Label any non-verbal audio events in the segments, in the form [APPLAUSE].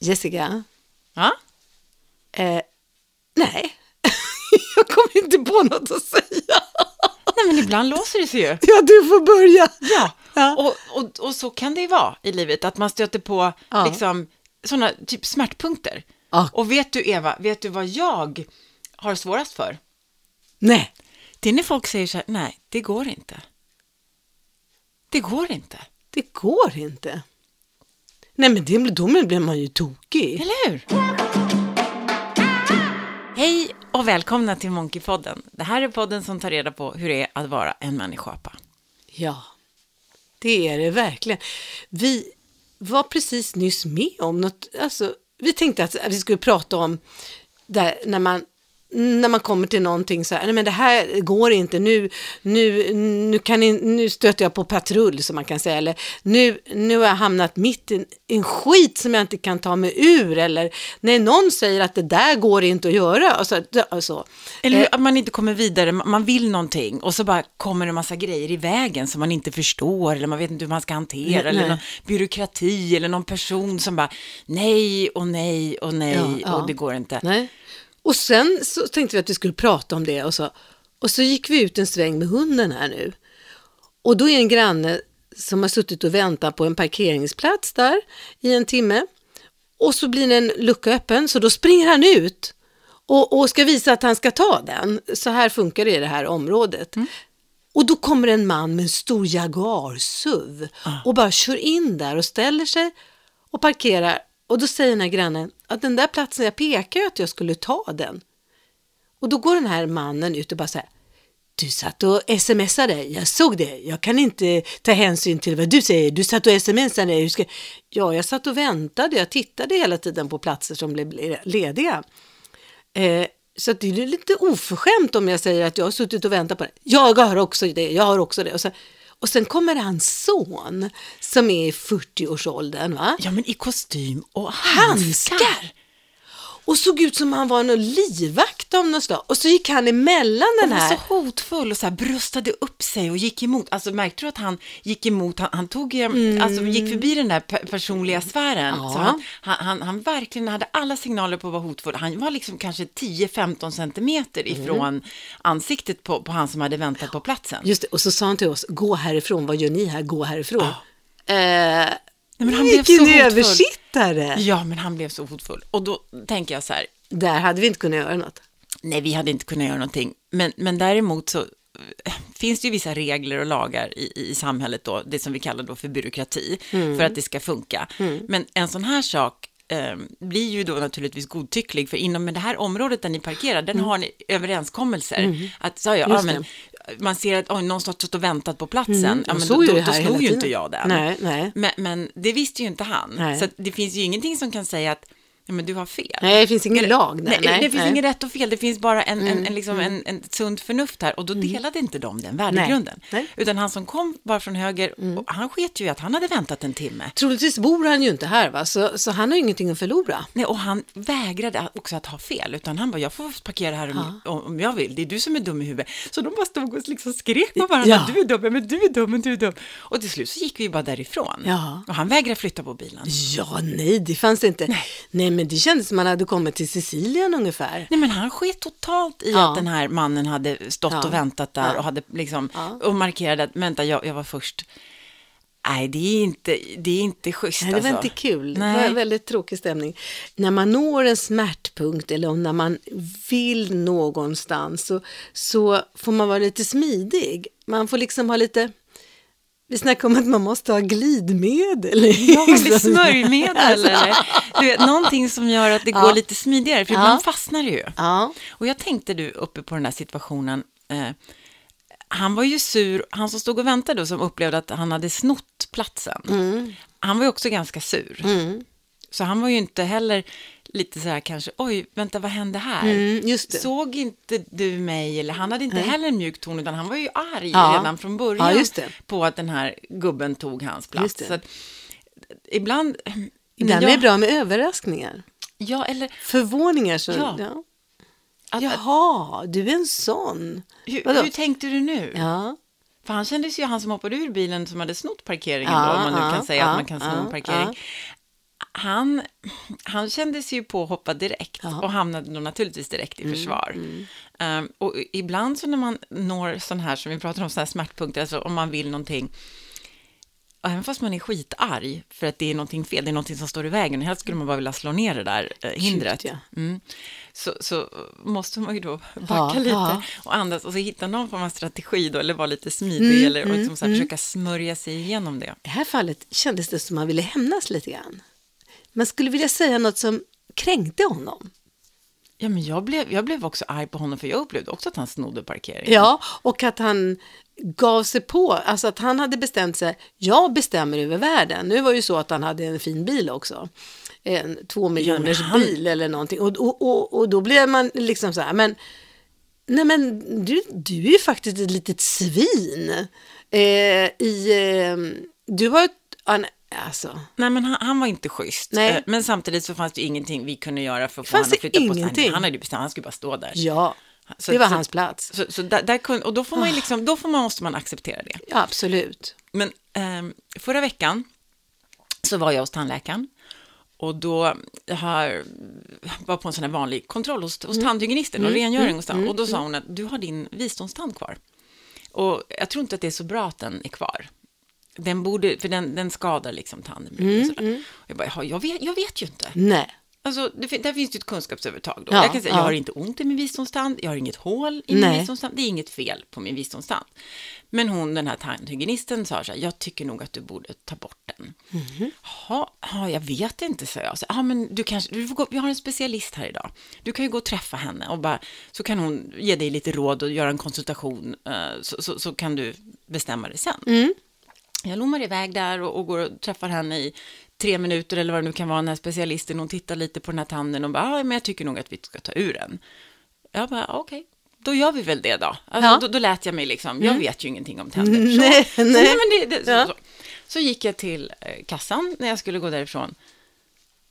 Jessica? Ja? Eh, nej, [LAUGHS] jag kommer inte på något att säga. Nej, men ibland låser det sig ju. Ja, du får börja. Ja, Ja. Och, och, och så kan det ju vara i livet, att man stöter på Ja. liksom, sådana typ smärtpunkter. Ja. Och vet du, Eva, vet du vad jag har svårast för? Nej, Det är när folk säger så här, nej, det går inte. Det går inte, det går inte. Nej, men det, då blir man ju tokig. eller hur? Hej och välkomna till Monkeypodden. Det här är podden som tar reda på hur det är att vara en människoapa. Ja, det är det verkligen. Vi var precis nyss med om något, alltså, vi tänkte att vi skulle prata om där, när man när man kommer till någonting så här, nej men det här går inte, nu, nu, nu, kan ni, nu stöter jag på patrull som man kan säga, eller nu, nu har jag hamnat mitt i en, skit som jag inte kan ta mig ur, eller när någon säger att det där går inte att göra, och så, och så. Eller hur, att man inte kommer vidare, man vill någonting och så bara kommer det en massa grejer i vägen som man inte förstår eller man vet inte hur man ska hantera Nej, eller någon byråkrati eller någon person som bara nej och nej och nej Ja, ja. och det går inte. Nej. Och sen så tänkte vi att vi skulle prata om det och så, och så gick vi ut en sväng med hunden här nu. Och då är en granne som har suttit och väntat på en parkeringsplats där i en timme. Och så blir en lucka öppen så då springer han ut och, och ska visa att han ska ta den. Så här funkar det i det här området. Och då kommer en man med en stor Jaguar-SUV och bara kör in där och ställer sig och parkerar. Och då säger den här grannen att den där platsen, jag pekar ju att jag skulle ta den. Och då går den här mannen ut och bara säger du satt och smsade, jag såg det, jag kan inte ta hänsyn till vad du säger, du satt och smsade, hur ska... ja jag satt och väntade, jag tittade hela tiden på platser som blev lediga. Eh, så att det är lite oförskämt om jag säger att jag har suttit och väntat på det. Jag har också det, jag har också det. Och så, och sen kommer hans son som är i 40-årsåldern, va? Ja men i kostym och handskar. handskar. Och såg ut som han var någon livvakt av något slag. Och så gick han emellan den Han var här. så hotfull och så här bröstade upp sig och gick emot. Alltså märkte du att han gick emot, han, han tog, eh, alltså gick förbi den där pe- personliga sfären. Mm. Ja. Så han, han, han, verkligen hade alla signaler på att vara hotfull. Han var liksom kanske 10-15 centimeter Mm. ifrån ansiktet på, på han som hade väntat på platsen. Just det, och så sa han till oss, gå härifrån, vad gör ni här, gå härifrån. Eh, men han blev vilken så hotfull. översittare! Ja, men han blev så hotfull. Och då tänker jag så här, Där hade vi inte kunnat göra något. Nej, vi hade inte kunnat göra någonting. Men, men däremot så eh, finns det ju vissa regler och lagar i, i samhället då, det som vi kallar då för byråkrati, för att det ska funka. Men en sån här sak eh, blir ju då naturligtvis godtycklig, för inom det här området där ni parkerar, den har ni överenskommelser. Att, så, ja, ja, men, man ser att oj, någon har stått och väntat på platsen, ja, och men då, då, då hela ju inte jag den. Nej, nej. Men, men det visste ju inte han. Nej. Så det finns ju ingenting som kan säga att ja, men du har fel. Nej, det finns ingen lag där. Nej, nej, det finns nej. Mm, inget rätt och fel, det finns bara en, en, en, liksom en, en sunt förnuft här och då delade inte de den värdegrunden. Nej, nej. Utan han som kom bara från höger, och han sket ju i att han hade väntat en timme. Troligtvis bor han ju inte här, va? Så, så han har ju ingenting att förlora. Nej, och han vägrade också att ha fel, utan han bara, jag får parkera här om, om jag vill, det är du som är dum i huvudet. Så de bara stod och liksom skrek på varandra, Ja. du är dum, men du är dum, men du är dum. Och till slut så gick vi bara därifrån. Ja. Och han vägrade flytta på bilen. Ja, nej, det fanns inte. Nej. Men det kändes som man hade kommit till Sicilien ungefär. Nej, men han sket totalt i Ja. att den här mannen hade stått Ja. och väntat där Ja. och hade liksom, och markerade att, vänta, jag, jag var först. Nej, det är inte, det är inte schysst Nej, det var alltså. inte kul. Det Nej. var en väldigt tråkig stämning. När man når en smärtpunkt eller när man vill någonstans så, så får man vara lite smidig. Man får liksom ha lite... Vi snackar om att man måste ha glidmedel. Ja, liksom. eller smörjmedel [LAUGHS] eller du vet, någonting som gör att det Ja. går lite smidigare, för Ja. ibland fastnar det ju. Ja, Och jag tänkte du uppe på den här situationen, eh, han var ju sur, han som stod och väntade då, som upplevde att han hade snott platsen, han var ju också ganska sur. mm, Så han var ju inte heller lite så här kanske, oj, vänta, vad hände här? Mm. Såg inte du mig? Eller han hade inte heller en mjuk ton, utan han var ju arg Ja. redan från början Ja, på att den här gubben tog hans plats. att, ibland... ibland jag, är det bra med överraskningar. Ja, eller Förvåningar. Så, Ja. ja. att, Jaha, du är en sån. hur, hur tänkte du nu? Ja. För han kändes ju, han som hoppade ur bilen som hade snott parkeringen Ja, då, om man nu kan säga att man kan sno en parkering. Han, han kände sig ju påhoppad direkt Ja. och hamnade då naturligtvis direkt i försvar. Ehm, och ibland så när man når sån här, som vi pratar om, sån här smärtpunkter, alltså om man vill någonting, även fast man är skitarg för att det är någonting fel, det är någonting som står i vägen, helst skulle man bara vilja slå ner det där eh, hindret. ja. Mm. Så, så måste man ju då backa Ja, lite ja. och andas och så hitta någon form av strategi då, eller vara lite smidig, eller och liksom så här, försöka smörja sig igenom det. I det här fallet kändes det som man ville hämnas lite grann. Man skulle vilja säga något som kränkte honom. Ja, men jag blev, jag blev också arg på honom, för jag upplevde också att han snodde parkeringen. Ja, och att han gav sig på, alltså att han hade bestämt sig, jag bestämmer över världen. Nu var det ju så att han hade en fin bil också. En två miljoners han- bil eller någonting. Och, och, och, och då blev man liksom så här, men nej men du, du är ju faktiskt ett litet svin. Eh, i, eh, du har ett, alltså, Nej, men han, han var inte schysst. Nej. Eh, Men samtidigt så fanns det ingenting vi kunde göra för att få honom att flytta på sig. ingenting? Han, han hade ju bestämt, han skulle bara stå där. ja, Så- det var så- hans plats. Så, så där, där kunde, och då får man ju liksom, då får man, måste man acceptera det. Ja, absolut. Men ehm, förra veckan så var jag hos tandläkaren och då har, var på en sån här vanlig kontroll hos, hos tandhygienisten och rengöring hos tand. Och då sa hon att du har din visdomstand kvar. Och jag tror inte att det är så bra att den är kvar. Den borde, för den, den skadar liksom tanden. sådär. Och jag bara, "Jaha, jag vet, jag vet ju inte. Nej. Alltså, det, där finns det ett kunskapsövertag. Då. Ja, jag kan säga, ja. jag har inte ont i min visdomstand, jag har inget hål i min Nej. visdomstand, det är inget fel på min visdomstand. Men hon, den här tandhygienisten, sa så här, jag tycker nog att du borde ta bort den. Mhm. Ja, ja, jag vet inte, sa jag. Så, ja, men du kanske, du får gå, vi har en specialist här idag. Du kan ju gå och träffa henne och bara, så kan hon ge dig lite råd och göra en konsultation, eh, så, så, så kan du bestämma det sen. Mm. Jag lommar iväg där och, och går och träffar henne i tre minuter eller vad det nu kan vara, den här specialisten, hon tittar lite på den här tanden och bara, "Ja, men jag tycker nog att vi ska ta ur den. Jag bara, okej, då gör vi väl det då. Alltså, Ja. Mm. då, då lät jag mig liksom, jag vet ju ingenting om tänder. Så, Nej, så, nej. nej, men det, det, så, Ja. så. så gick jag till eh, kassan när jag skulle gå därifrån.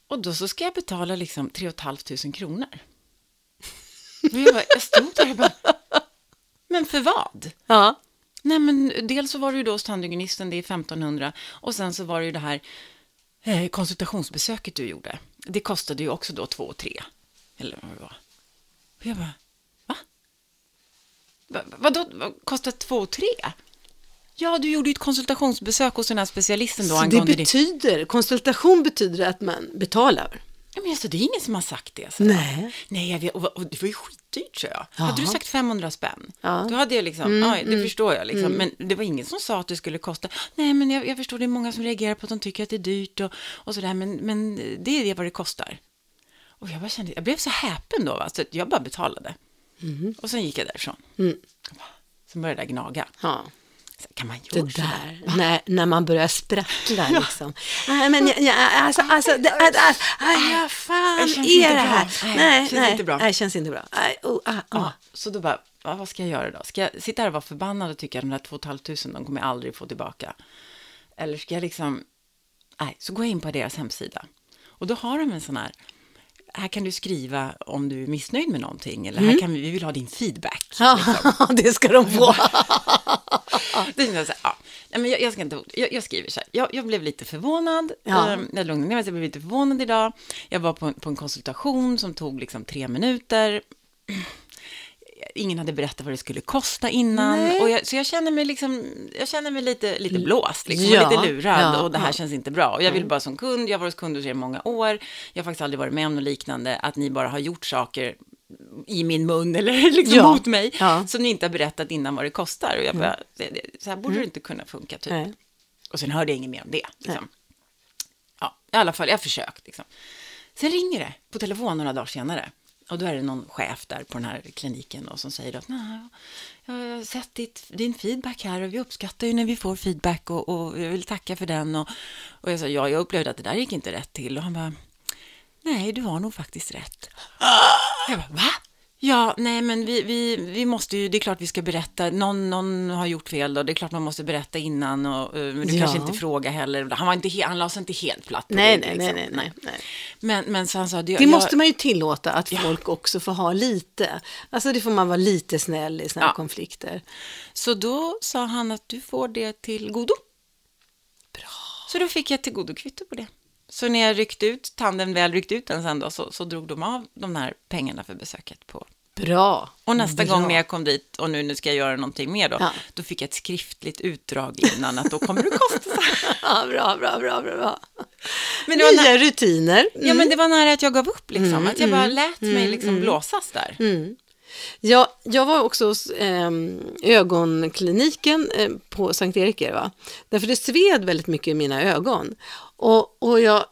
Och då så ska jag betala liksom 3 500 kronor. Jag, bara, jag stod där och bara, men för vad? Ja. Nej, men dels så var det ju då hos tandhygienisten, det är 1500. Och sen så var det ju det här eh, konsultationsbesöket du gjorde. Det kostade ju också då 2 och 3. Eller vad det var. Och jag bara, va? va vadå, vad kostar 2 och 3? Ja, du gjorde ju ett konsultationsbesök hos den här specialisten då Så det betyder, konsultation betyder att man betalar. Ja, men alltså, det är ingen som har sagt det. Så. Nej. Nej, jag vet, och, och det var ju skitdyrt, så jag. Jaha. Hade du sagt 500 spänn, Ja. Mm, då hade jag liksom, ja, det förstår jag liksom. Men det var ingen som sa att det skulle kosta. Nej, men jag, jag förstår, det är många som reagerar på att de tycker att det är dyrt och, och sådär, men, men det är det vad det kostar. Och jag bara kände, jag blev så häpen då, va? så jag bara betalade. Mm. Och sen gick jag därifrån. Sen började jag gnaga. Ja. Kan man Det göra så där? där, när, när man börjar sprattla [LAUGHS] liksom. Nej, men jag, jag, alltså, alltså, det, alltså, aj, ja, fan Det är det här? Nej, Nej, känns nej, inte bra. nej, känns inte bra. Nej, oh, ah, ah. Ja, så då bara, ja, vad ska jag göra då? Ska jag sitta här och vara förbannad och tycka att de där 2 500 de kommer jag aldrig få tillbaka? Eller ska jag liksom, nej, så går jag in på deras hemsida. Och då har de en sån här, här kan du skriva om du är missnöjd med någonting, eller här kan vi, vi vill ha din feedback. Ja, [LAUGHS] det ska de få. [LAUGHS] Det är så här, ja. Nej, men jag, jag, ska inte, jag, jag skriver så här, jag, jag blev lite förvånad, Ja. Ehm, jag lugnade ner mig, jag blev lite förvånad idag. Jag var på på en konsultation som tog liksom tre minuter. Ingen hade berättat vad det skulle kosta innan. Nej. Och jag, så jag känner mig, liksom, jag känner mig lite, lite blåst, liksom, Ja, lite lurad. ja, och det här ja. känns inte bra. Och jag vill bara som kund, jag har varit kund hos er i många år. Jag har faktiskt aldrig varit med om något liknande, att ni bara har gjort saker i min mun eller [LAUGHS] liksom Ja, mot mig, ja. Mm. som ni inte har berättat innan vad det kostar. Och jag bara, det, det, så här borde det inte kunna funka, typ. Nej. Och sen hörde jag inget mer om det. Liksom. Ja, i alla fall, jag har försökt. Liksom. Sen ringer det på telefon några dagar senare. Och då är det någon chef där på den här kliniken då, som säger att Nej, jag har sett ditt, din feedback här och vi uppskattar ju när vi får feedback och, och jag vill tacka för den. Och, och jag sa, ja, jag upplevde att det där gick inte rätt till. Och han bara, nej, du har nog faktiskt rätt. Jag bara, va? Ja, nej, men vi, vi, vi måste ju, det är klart vi ska berätta, någon, någon har gjort fel då, det är klart man måste berätta innan och uh, men du Ja. kanske inte frågar heller. Han var inte, he- han la sig inte helt platt på Nej, rygg, nej, liksom. nej, nej, nej. Men, men så han sa, det, Det jag, måste man ju tillåta att folk också får ha lite. Alltså det får man vara lite snäll i här Ja. konflikter. Så då sa han att du får det till godo. Bra. Så då fick jag till godo kvitto på det. Så när jag ryckte ut, tanden väl ryckte ut den sen då, så, så drog de av de här pengarna för besöket på. Bra. Och nästa Bra. gång när jag kom dit och nu, nu ska jag göra någonting mer då, Ja. då fick jag ett skriftligt utdrag innan att då kommer det kosta så [LAUGHS] här. Ja, bra, bra, bra, bra. Men det var Nya nä- rutiner. Ja, men det var nära att jag gav upp liksom, Mm, att jag bara mm, lät mig liksom blåsas där. Ja, jag var också hos eh, ögonkliniken eh, på Sankt Erik, det, va? Därför det sved väldigt mycket i mina ögon. Och, och, jag,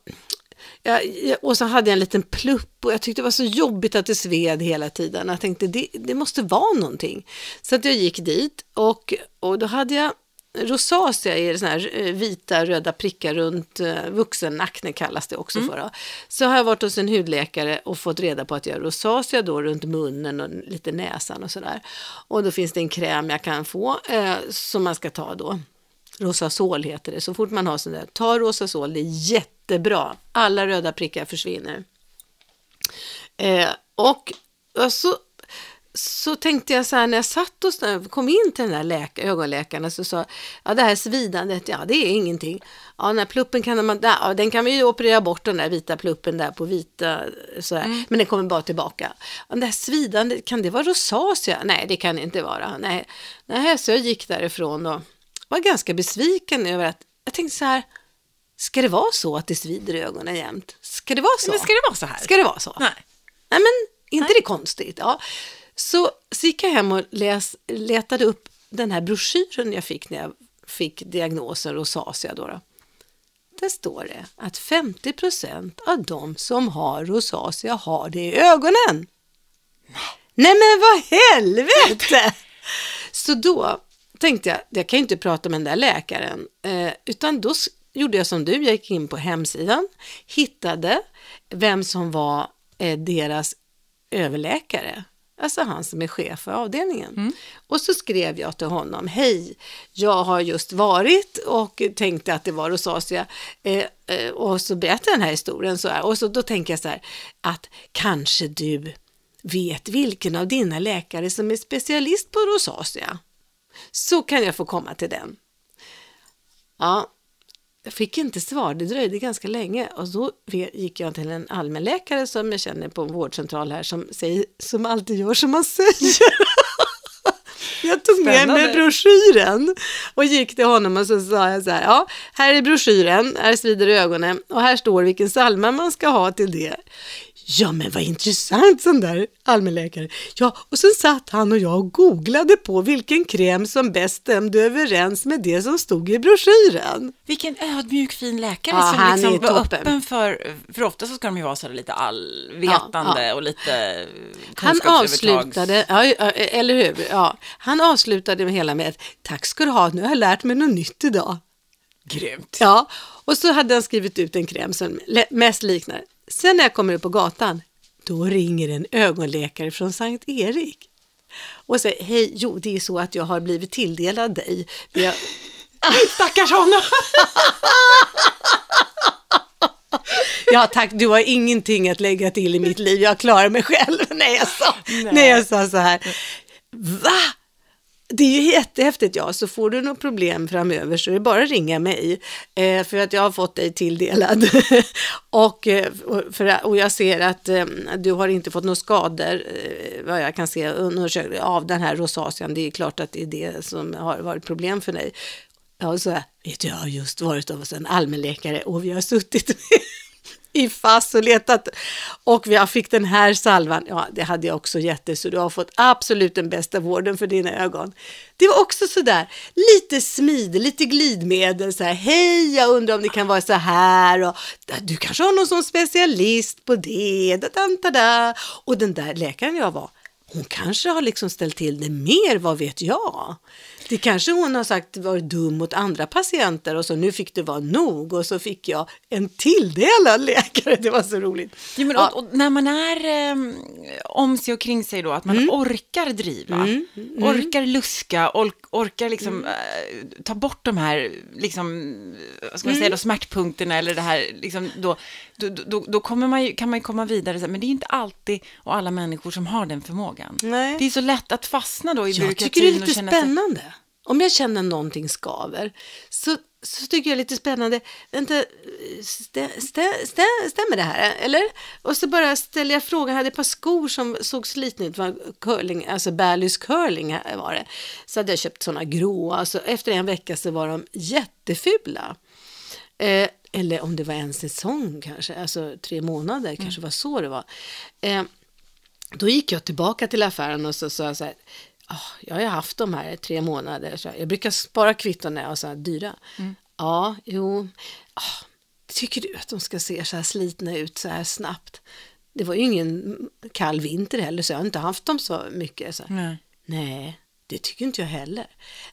jag, jag- och så hade jag en liten plupp och jag tyckte det var så jobbigt att det sved hela tiden. Jag tänkte det, det måste vara någonting. Så att jag gick dit och, och då hade jag rosacea är såna här eh, vita röda prickar runt eh, vuxenakne kallas det också för. Då. Så har jag varit hos en hudläkare och fått reda på att jag har rosacea då runt munnen och lite näsan och sådär. Och då finns det en kräm jag kan få eh, som man ska ta då. Rosasol heter det. Så fort man har sån där, ta Rosasol, det är jättebra. Alla röda prickar försvinner. Eh, och, och så, så tänkte jag så här när jag satt och kom in till den där läka, ögonläkaren så sa ja det här svidandet, ja det är ingenting. Ja den här pluppen kan man, ja, den kan vi ju operera bort den där vita pluppen där på vita, så här, men den kommer bara tillbaka. Ja, det här svidandet, kan det vara rosacea? Nej det kan det inte vara. Nej, Nej så jag gick därifrån och var ganska besviken över att, jag tänkte så här, ska det vara så att det svider i ögonen jämt? Ska det vara så? Men ska det vara så här? Ska det vara så? Nej. Nej, men inte det konstigt? Ja. Så, så gick jag hem och läs, letade upp den här broschyren jag fick när jag fick diagnosen rosacea. Då då. Där står det att 50% av de som har rosacea har det i ögonen. Nej men vad helvete! [LAUGHS] Så då tänkte jag, jag kan ju inte prata med den där läkaren, eh, utan då gjorde jag som du, jag gick in på hemsidan, hittade vem som var eh, deras överläkare, alltså han som är chef för avdelningen. Och så skrev jag till honom, hej, jag har just varit och tänkte att det var rosacea eh, eh, och så berättade den här historien så här, och så då tänker jag så här, att kanske du vet vilken av dina läkare som är specialist på rosacea så kan jag få komma till den. Ja, jag fick inte svar, det dröjde ganska länge och då gick jag till en allmänläkare som jag känner på en vårdcentral här som, säger, som alltid gör som man säger. [LAUGHS] Jag tog med mig Spännande. broschyren och gick till honom och så sa jag så här, ja, här är broschyren, här svider ögonen och här står vilken salva man ska ha till det. Ja, men vad intressant, sån där allmänläkare. Ja, och sen satt han och jag och googlade på vilken kräm som bäst stämde överens med det som stod i broschyren. Vilken ödmjuk fin läkare Ja, som han liksom är var toppen. öppen för, för ofta så ska de ju vara så lite allvetande Ja, och lite Han avslutade, ja, ja, eller hur? Ja, han avslutade det hela med tack ska du ha, nu har jag lärt mig något nytt idag. Grymt. Ja, och så hade han skrivit ut en kräm som mest liknar. Sen när jag kommer upp på gatan, då ringer en ögonläkare från Sankt Erik och säger, hej, jo det är så att jag har blivit tilldelad dig. Har... [LAUGHS] Stackars honom. [LAUGHS] Ja tack, du har ingenting att lägga till i mitt liv, jag klarar mig själv. [LAUGHS] Nej, jag sa, nej. jag sa så här, va? Det är ju jättehäftigt, ja. Så får du något problem framöver så är det bara att ringa mig. Eh, för att jag har fått dig tilldelad. [LAUGHS] Eh, och, för, och jag ser att eh, du har inte fått några skador, eh, vad jag kan se, av den här rosacean. Det är klart att det är det som har varit problem för dig. Ja, och så här, vet du, jag har just varit hos en allmänläkare och vi har suttit med i fast och letat och jag fick den här salvan, ja det hade jag också gett dig så du har fått absolut den bästa vården för dina ögon. Det var också sådär lite smid, lite glidmedel så här, hej jag undrar om det kan vara så här och du kanske har någon som specialist på det, da, da, da. och den där läkaren jag var, hon kanske har liksom ställt till det mer, vad vet jag? Det kanske hon har sagt var dum mot andra patienter och så nu fick det vara nog och så fick jag en tilldelad läkare. Det var så roligt. Ja, men, och, och när man är eh, om sig och kring sig då, att man Mm. orkar driva, orkar luska, ork, orkar liksom Mm. eh, ta bort de här, liksom, vad ska man Mm. säga då, smärtpunkterna eller det här, liksom, då, då, då, då kommer man ju, kan man ju komma vidare, så men det är inte alltid och alla människor som har den förmågan. Nej. Det är så lätt att fastna då i Jag byråkratin tycker det är lite känna sig- spännande. Om jag känner någonting skaver så, så tycker jag är lite spännande, vänta, stä, stä, stä, stämmer det här? Eller? Och så bara ställer jag frågan, jag hade ett par skor som såg slitna ut, var curling, alltså Ballys curling var det. Så hade jag köpt sådana gråa, alltså efter en vecka så var de jättefula. Eh, eller om det var en säsong kanske, alltså tre månader, mm. kanske var så det var. Eh, då gick jag tillbaka till affären och så sa så här, oh, jag har haft de här tre månader, så jag brukar spara kvitton när jag har så här dyra. Mm. Ja, jo, oh, tycker du att de ska se så här slitna ut så här snabbt? Det var ju ingen kall vinter heller, så jag har inte haft dem så mycket. Så. Nej. Nej, det tycker inte jag heller.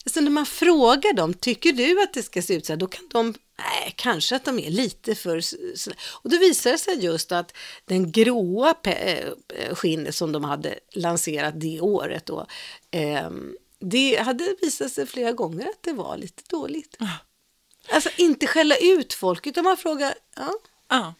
Alltså när man frågar dem, tycker du att det ska se ut så här, då kan de Nej, kanske att de är lite för... Och då visar det sig just att den gråa eh, skinnet som de hade lanserat det året då, eh, det hade visat sig flera gånger att det var lite dåligt. Ah. Alltså inte skälla ut folk, utan man frågar, ja. Ah.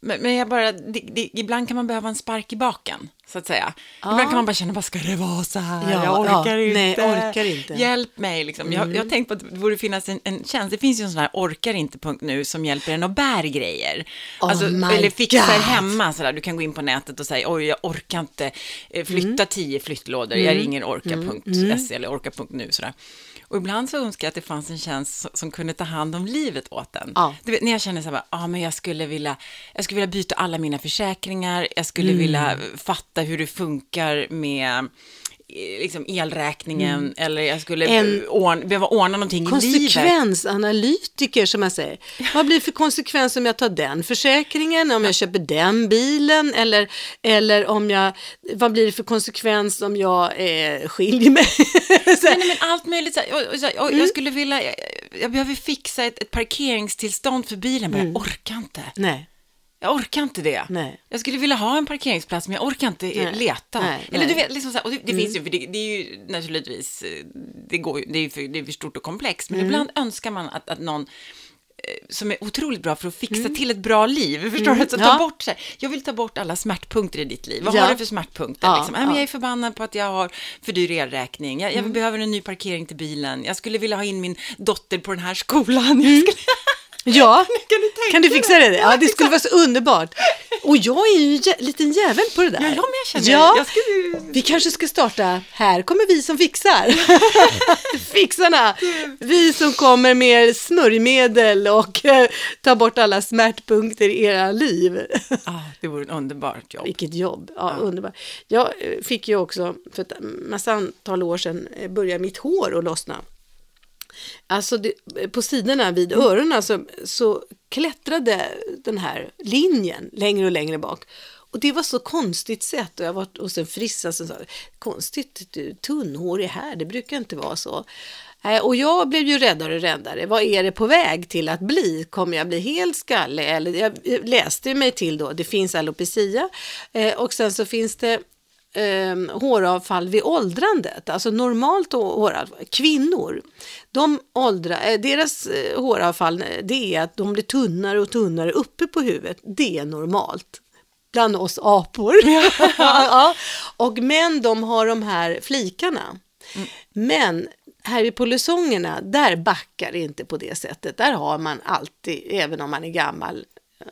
Men, men jag bara, det, det, ibland kan man behöva en spark i baken, så att säga. Ja. Ibland kan man bara känna, vad ska det vara så här? Ja, jag orkar, ja, inte. Nej, orkar inte. Hjälp mig, liksom. Mm. Jag, jag har tänkt på att det borde finnas en, en tjänst, det finns ju en sån här orkar inte-punkt nu som hjälper en att bär grejer. Oh alltså, eller fixar God. hemma, så där. du kan gå in på nätet och säga, oj, jag orkar inte eh, flytta mm. tio flyttlådor, mm. jag ringer orka.se mm. eller orka.nu, sådär. Och ibland så önskar jag att det fanns en tjänst som kunde ta hand om livet åt en. Ja. Du vet, när jag känner så här, ah, men jag skulle vilja, jag skulle vilja byta alla mina försäkringar, jag skulle mm. vilja fatta hur det funkar med liksom elräkningen mm. eller jag skulle en ordna, behöva ordna någonting i livet. Konsekvensanalytiker som man säger. Vad blir det för konsekvens om jag tar den försäkringen, om jag köper den bilen eller, eller om jag, vad blir det för konsekvens om jag eh, skiljer mig? [LAUGHS] nej, nej, men allt möjligt. Så, och, så, och, mm. Jag skulle vilja, jag, jag behöver fixa ett, ett parkeringstillstånd för bilen, men mm. jag orkar inte. Nej. Jag orkar inte det. Nej. Jag skulle vilja ha en parkeringsplats, men jag orkar inte nej. leta. Nej, Eller du vet, liksom så här, och det, det mm. finns ju, för det, det, är ju naturligtvis, eh, det, går, det, är, för, det är för stort och komplext, men mm. ibland önskar man att, att någon eh, som är otroligt bra för att fixa mm. till ett bra liv. [LAUGHS] Förstår mm. du? Så ta ja. bort, så här, jag vill ta bort alla smärtpunkter i ditt liv. Vad ja. har du för smärtpunkter? Ja. Liksom? Ja. Jag är förbannad på att jag har för dyr elräkning. Jag, jag mm. behöver en ny parkering till bilen. Jag skulle vilja ha in min dotter på den här skolan. [LAUGHS] Jag skulle... Ja, kan du, kan du fixa det? Ja, det skulle vara så underbart. Och jag är ju en liten jävel på det där. Ja, jag känner ja, jag skulle... Vi kanske ska starta, här kommer vi som fixar. [LAUGHS] Fixarna. Vi som kommer med smörjmedel och eh, tar bort alla smärtpunkter i era liv. ah, det vore ett underbart jobb. Vilket jobb, ja, ah. underbart. Jag eh, fick ju också för ett massa antal år sedan eh, börja mitt hår att lossna. Alltså det, på sidorna vid öronen så, så klättrade den här linjen längre och längre bak. Och det var så konstigt sett och jag var hos en frissa som sa konstigt, du, tunnhårig här, det brukar inte vara så. Eh, och jag blev ju räddare och räddare. Vad är det på väg till att bli? Kommer jag bli helt skallig? Eller jag läste mig till då, det finns alopecia eh, och sen så finns det eh, håravfall vid åldrandet, alltså normalt håravfall, kvinnor, de åldra, eh, deras eh, håravfall det är att de blir tunnare och tunnare uppe på huvudet, det är normalt bland oss apor. [LAUGHS] [LAUGHS] ja. Och män de har de här flikarna. Mm. Men här i polisongerna, där backar det inte på det sättet. Där har man alltid, även om man är gammal, eh,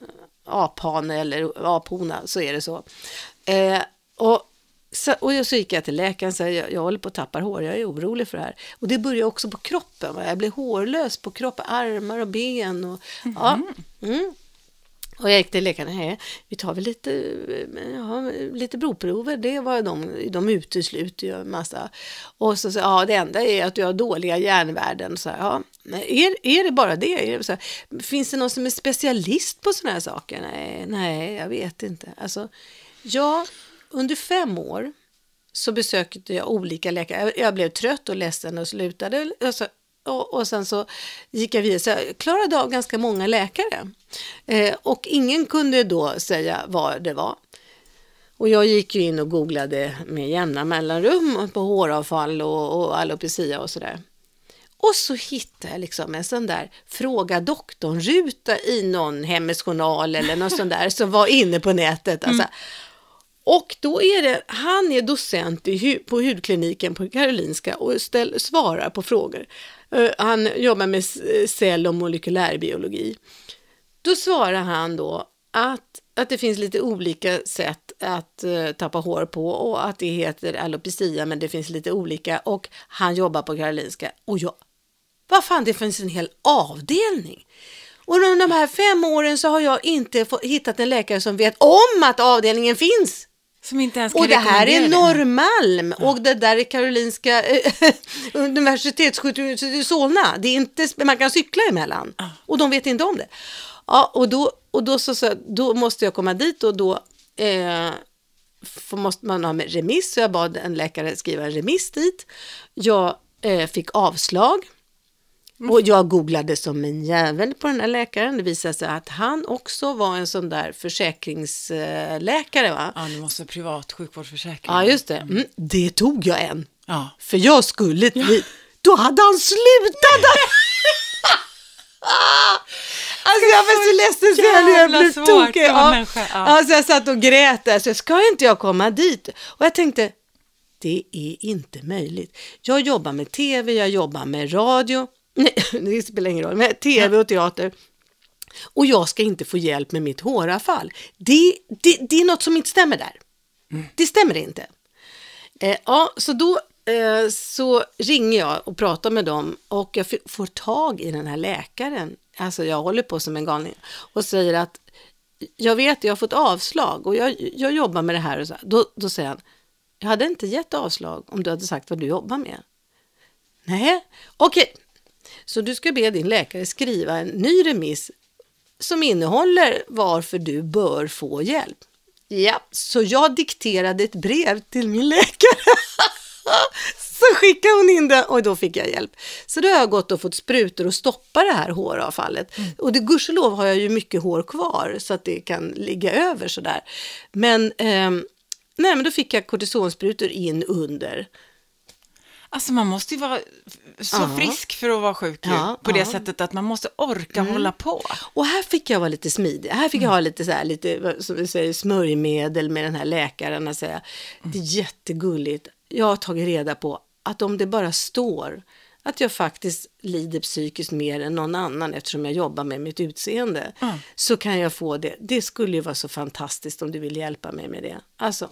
aphane eller aphona, så är det så. Eh, och så, och så gick jag till läkaren och sa jag, jag håller på att tappa hår, jag är orolig för det här. Och det börjar också på kroppen, va? jag blir hårlös på kroppen, armar och ben. Och, mm. ja, mm. och jag gick till läkaren, nej, vi tar väl lite, ja, lite blodprover, det var de, de utesluter ju en massa. Och så sa ja, det enda är att du har dåliga järnvärden. Så ja, är, är det bara det? Så finns det någon som är specialist på sådana här saker? Nej, nej, jag vet inte. Alltså, ja, under fem år så besökte jag olika läkare. Jag blev trött och ledsen och slutade. Och, så, och, och sen så gick jag vidare. Så jag klarade av ganska många läkare. Eh, och ingen kunde då säga vad det var. Och jag gick ju in och googlade med jämna mellanrum på håravfall och, och alopecia och sådär. Och så hittade jag liksom en sån där fråga doktorn-ruta i någon Hemmets Journal eller någon sån där som var inne på nätet. Alltså, mm. Och då är det, han är docent i, på hudkliniken på Karolinska och ställ, svarar på frågor. Uh, han jobbar med cell och molekylärbiologi. Då svarar han då att, att det finns lite olika sätt att uh, tappa hår på och att det heter alopecia men det finns lite olika och han jobbar på Karolinska och jag, vad fan det finns en hel avdelning. Och under de här fem åren så har jag inte hittat en läkare som vet om att avdelningen finns. Som inte ens kan Och det här är. Norrmalm och det där är Karolinska eh, [LAUGHS] universitetssjukhuset i Solna. Det är inte, man kan cykla emellan och de vet inte om det. Ja, och då, och då, så, så, då måste jag komma dit och då eh, får, måste man ha remiss. Så jag bad en läkare skriva en remiss dit. Jag eh, fick avslag. Och jag googlade som en jävel på den här läkaren. Det visade sig att han också var en sån där försäkringsläkare. Va? Ja, du måste ha privat sjukvårdsförsäkring. Ja, just det. Mm, det tog jag en. Ja. För jag skulle dit. Då hade han slutat. [LAUGHS] Alltså jag var så ledsen så jag Jävla blev tokig. Ja. ja. Alltså jag satt och grät där, så ska inte jag komma dit? Och jag tänkte, det är inte möjligt. Jag jobbar med tv, jag jobbar med radio, nej [LAUGHS] det spelar ingen roll, med tv och teater. Och jag ska inte få hjälp med mitt håravfall. Det, det, det är något som inte stämmer där. Det stämmer inte. Eh, ja, så då eh, så ringer jag och pratar med dem och jag får tag i den här läkaren. Alltså jag håller på som en galning och säger att jag vet, jag har fått avslag och jag, jag jobbar med det här. Och så. Då, då säger han, jag hade inte gett avslag om du hade sagt vad du jobbar med. Nej, okej. Så du ska be din läkare skriva en ny remiss som innehåller varför du bör få hjälp. Ja, så jag dikterade ett brev till min läkare. [LAUGHS] så skickade hon in det och då fick jag hjälp. Så då har jag gått och fått sprutor och stoppa det här håravfallet. Och det, gudskelov har jag ju mycket hår kvar så att det kan ligga över sådär. Men, ehm, nej, men då fick jag kortisonsprutor in under. Alltså man måste ju vara så Ja. frisk för att vara sjuk ju, Ja, på det ja. Mm. sättet att man måste orka hålla på. Och här fick jag vara lite smidig. Här fick jag ha lite så här, lite, som vi säger, smörjmedel med den här läkaren och säga, det är jättegulligt. Jag har tagit reda på att om det bara står att jag faktiskt lider psykiskt mer än någon annan eftersom jag jobbar med mitt utseende, så kan jag få det. Det skulle ju vara så fantastiskt om du vill hjälpa mig med det. Alltså,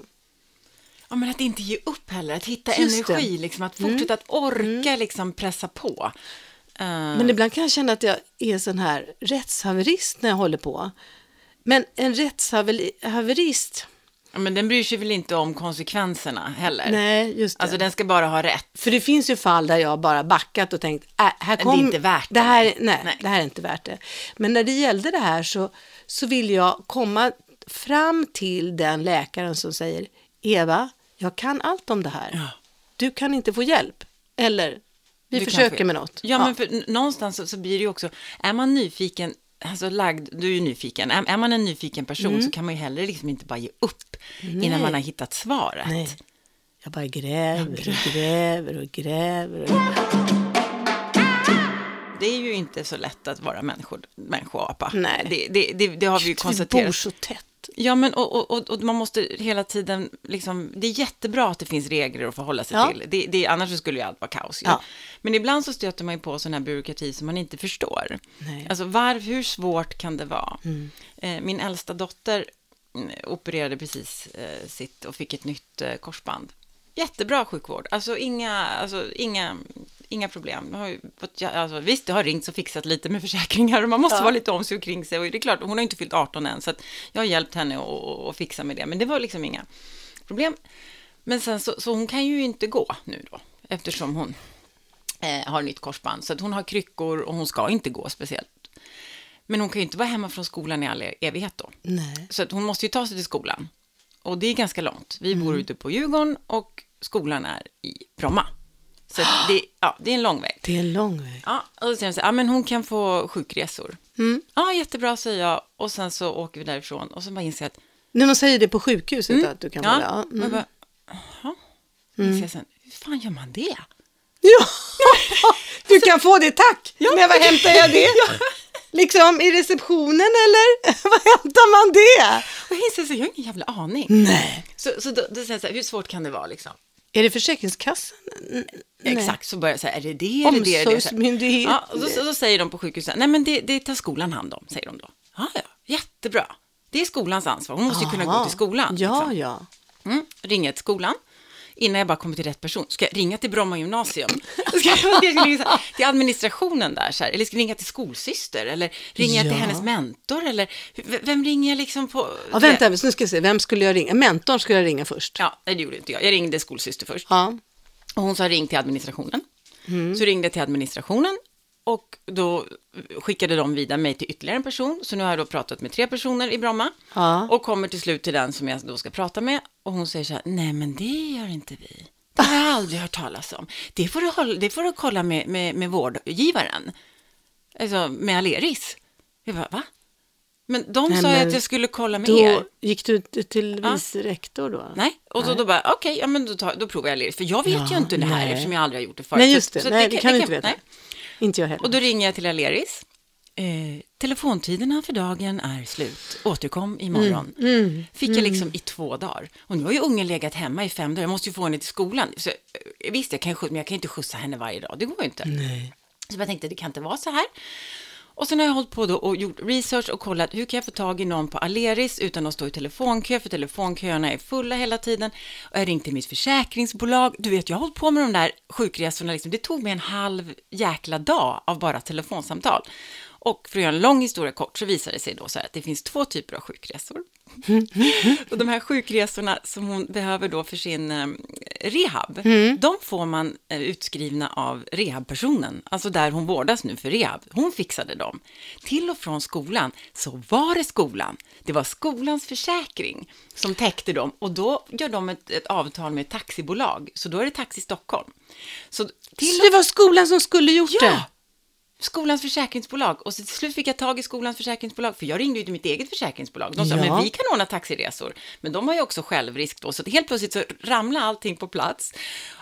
Ja, men att inte ge upp heller, att hitta Just. Mm. energi, liksom, att fortsätta att orka liksom, pressa på. Eh, Men ibland kan jag känna att jag är sån här rättshaverist när jag håller på. Men en rättshaverist, ja, men den bryr sig väl inte om konsekvenserna heller? nej just det. Alltså den ska bara ha rätt. För det finns ju fall där jag bara backat och tänkt, äh, här det är kom, inte värt det. det. Här, nej, Nej. det här är inte värt det. Men när det gällde det här så, så vill jag komma fram till den läkaren som säger, Eva, jag kan allt om det här. Ja. Du kan inte få hjälp. Eller, vi Du försöker få- med något. Ja, men för, någonstans så, så blir det ju också, är man nyfiken, alltså lagd, du är ju nyfiken, är, är man en nyfiken person så kan man ju heller liksom inte bara ge upp innan Mm. Nej. man har hittat svaret. Nej. Jag bara gräver och gräver och gräver. Och... Det är ju inte så lätt att vara människo, människoapa. Nej. Det, det, det, det har vi ju Vi bor konstaterat. så tätt. Ja, men och, och, och, man måste hela tiden, liksom, det är jättebra att det finns regler att förhålla sig Ja. till. Det, det, annars skulle ju allt vara kaos. Ja. Men ibland så stöter man ju på sån här byråkrati som man inte förstår. Nej. Mm. Alltså var, hur svårt kan det vara? Eh, min äldsta dotter mm, opererade precis eh, sitt och fick ett nytt eh, korsband. Jättebra sjukvård, alltså inga, alltså, inga, inga problem. Jag har ju alltså, visst, det har ringt och fixat lite med [LAUGHS] försäkringar och man måste Ja. vara lite om sig och kring sig. Och det är klart, hon har inte fyllt 18 än, så jag har hjälpt henne att fixa med det. Men det var liksom inga problem. Men sen så, så hon kan ju inte gå nu då, eftersom hon eh, har nytt korsband. Så att hon har kryckor och hon ska inte gå speciellt. Men hon kan ju inte vara hemma från skolan i all e- evighet då. Nej. Så att hon måste ju ta sig till skolan. Och det är ganska långt. Vi bor ute på Djurgården och skolan är i Bromma. Så det, [GASPS] ja, det är en lång väg. Det är en lång väg. Ja, och då säger de så här, ja men hon kan få sjukresor. Mm. Ja, jättebra säger jag. Och sen så åker vi därifrån och så bara inser jag att, När de säger det på sjukhuset att du kan ja, vara ja. och jag Mm. bara, jaha. Inser jag sen, hur fan gör man det? ja. [LAUGHS] Du kan få det tack! Men var hämtar jag det? [LAUGHS] Liksom i receptionen eller? [LAUGHS] Var hämtar man det? Och jag inser så jag har ingen jävla aning. Nej. Så, så då, då säger jag så här, hur svårt kan det vara liksom? Är det Försäkringskassan? N- nej. Exakt, så börjar jag säga, är det det? Omsorgsmyndighet. Ja, och då, då säger de på sjukhuset, nej men det, det tar skolan hand om, säger de då. Ja, ja, jättebra. Det är skolans ansvar, hon måste ju kunna gå till skolan. Ja, liksom. ja. Mm, ringer till skolan. Innan jag bara kommer till rätt person, ska jag ringa till Bromma gymnasium? Ska [LAUGHS] jag, ska jag ringa här, till administrationen där, så här, eller ska jag ringa till skolsyster? Eller ringer jag till Ja. hennes mentor? Eller vem ringer jag liksom på? ja vänta, nu ska jag se. Vem skulle jag ringa? Mentorn skulle jag ringa först. Ja, det gjorde inte jag. Jag ringde skolsyster först. Ja. Och hon sa ring till administrationen. Mm. Så ringde jag till administrationen och då skickade de vidare mig till ytterligare en person. Så nu har jag då pratat med tre personer i Bromma. Ja. Och kommer till slut till den som jag då ska prata med. Och hon säger så här, nej men det gör inte vi. Det har jag aldrig hört talas om. Det får du, hålla, det får du kolla med, med, med vårdgivaren. Alltså med Aleris. Jag bara, va? Men de Nej, sa men att jag skulle kolla med er. Då gick du till Ja. vice rektor då? Nej, och så då bara, okej, ja men då, tar, då provar jag Aleris. För jag vet Ja, ju inte det här nej. eftersom jag aldrig har gjort det förut. Nej, Så- just det. så nej, det kan du inte veta. nej. Inte jag heller. Och då ringer jag till Aleris. Eh, telefontiderna för dagen är slut. Återkom imorgon. Mm, Fick jag liksom i två dagar. Och nu har ju ungen legat hemma i fem dagar. Jag måste ju få henne till skolan. Så, eh, visst, jag kan, skjutsa, men jag kan inte skjutsa henne varje dag. Det går ju inte. Nej. Så jag tänkte, det kan inte vara så här. Och sen har jag hållit på då och gjort research och kollat hur kan jag få tag i någon på Aleris utan att stå i telefonkö, för telefonköerna är fulla hela tiden. Och jag ringde till mitt försäkringsbolag. Du vet, jag har hållit på med de där sjukresorna, liksom. det tog mig en halv jäkla dag av bara telefonsamtal. Och för att göra en lång historia kort så visar det sig då så här att det finns två typer av sjukresor. [LAUGHS] och de här sjukresorna som hon behöver då för sin eh, rehab, de får man eh, utskrivna av rehabpersonen, alltså där hon vårdas nu för rehab. Hon fixade dem. Till och från skolan så var det skolan. Det var skolans försäkring som täckte dem och då gör de ett, ett avtal med ett taxibolag, så då är det Taxi Stockholm. Så till Så det var skolan som skulle gjort Ja! det? Skolans försäkringsbolag. Och så till slut fick jag tag i skolans försäkringsbolag, för jag ringde ju till mitt eget försäkringsbolag. De sa, Ja. men vi kan ordna taxiresor. Men de har ju också självrisk då, så helt plötsligt så ramlade allting på plats.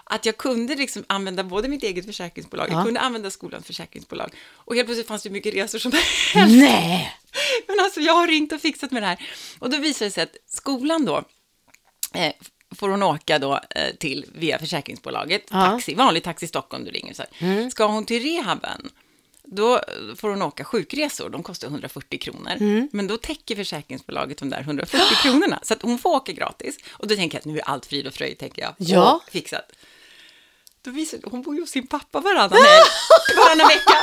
Att jag kunde liksom använda både mitt eget försäkringsbolag, Ja. jag kunde använda skolans försäkringsbolag. Och helt plötsligt fanns det mycket resor som helst. [LAUGHS] Nej! [LAUGHS] Men alltså, jag har ringt och fixat med det här. Och då visar det sig att skolan då, eh, får hon åka då eh, till via försäkringsbolaget, Ja. taxi, vanlig taxi Stockholm, du ringer så här. Ska hon till rehaben, då får hon åka sjukresor, de kostar 140 kronor. Men då täcker försäkringsbolaget de där 140 kronorna, så att hon får åka gratis. Och då tänker jag att nu är allt frid och fröjd, tänker jag. Ja. Och fixat. Då visar hon bor ju hos sin pappa varannan helg, [LAUGHS] varannan vecka.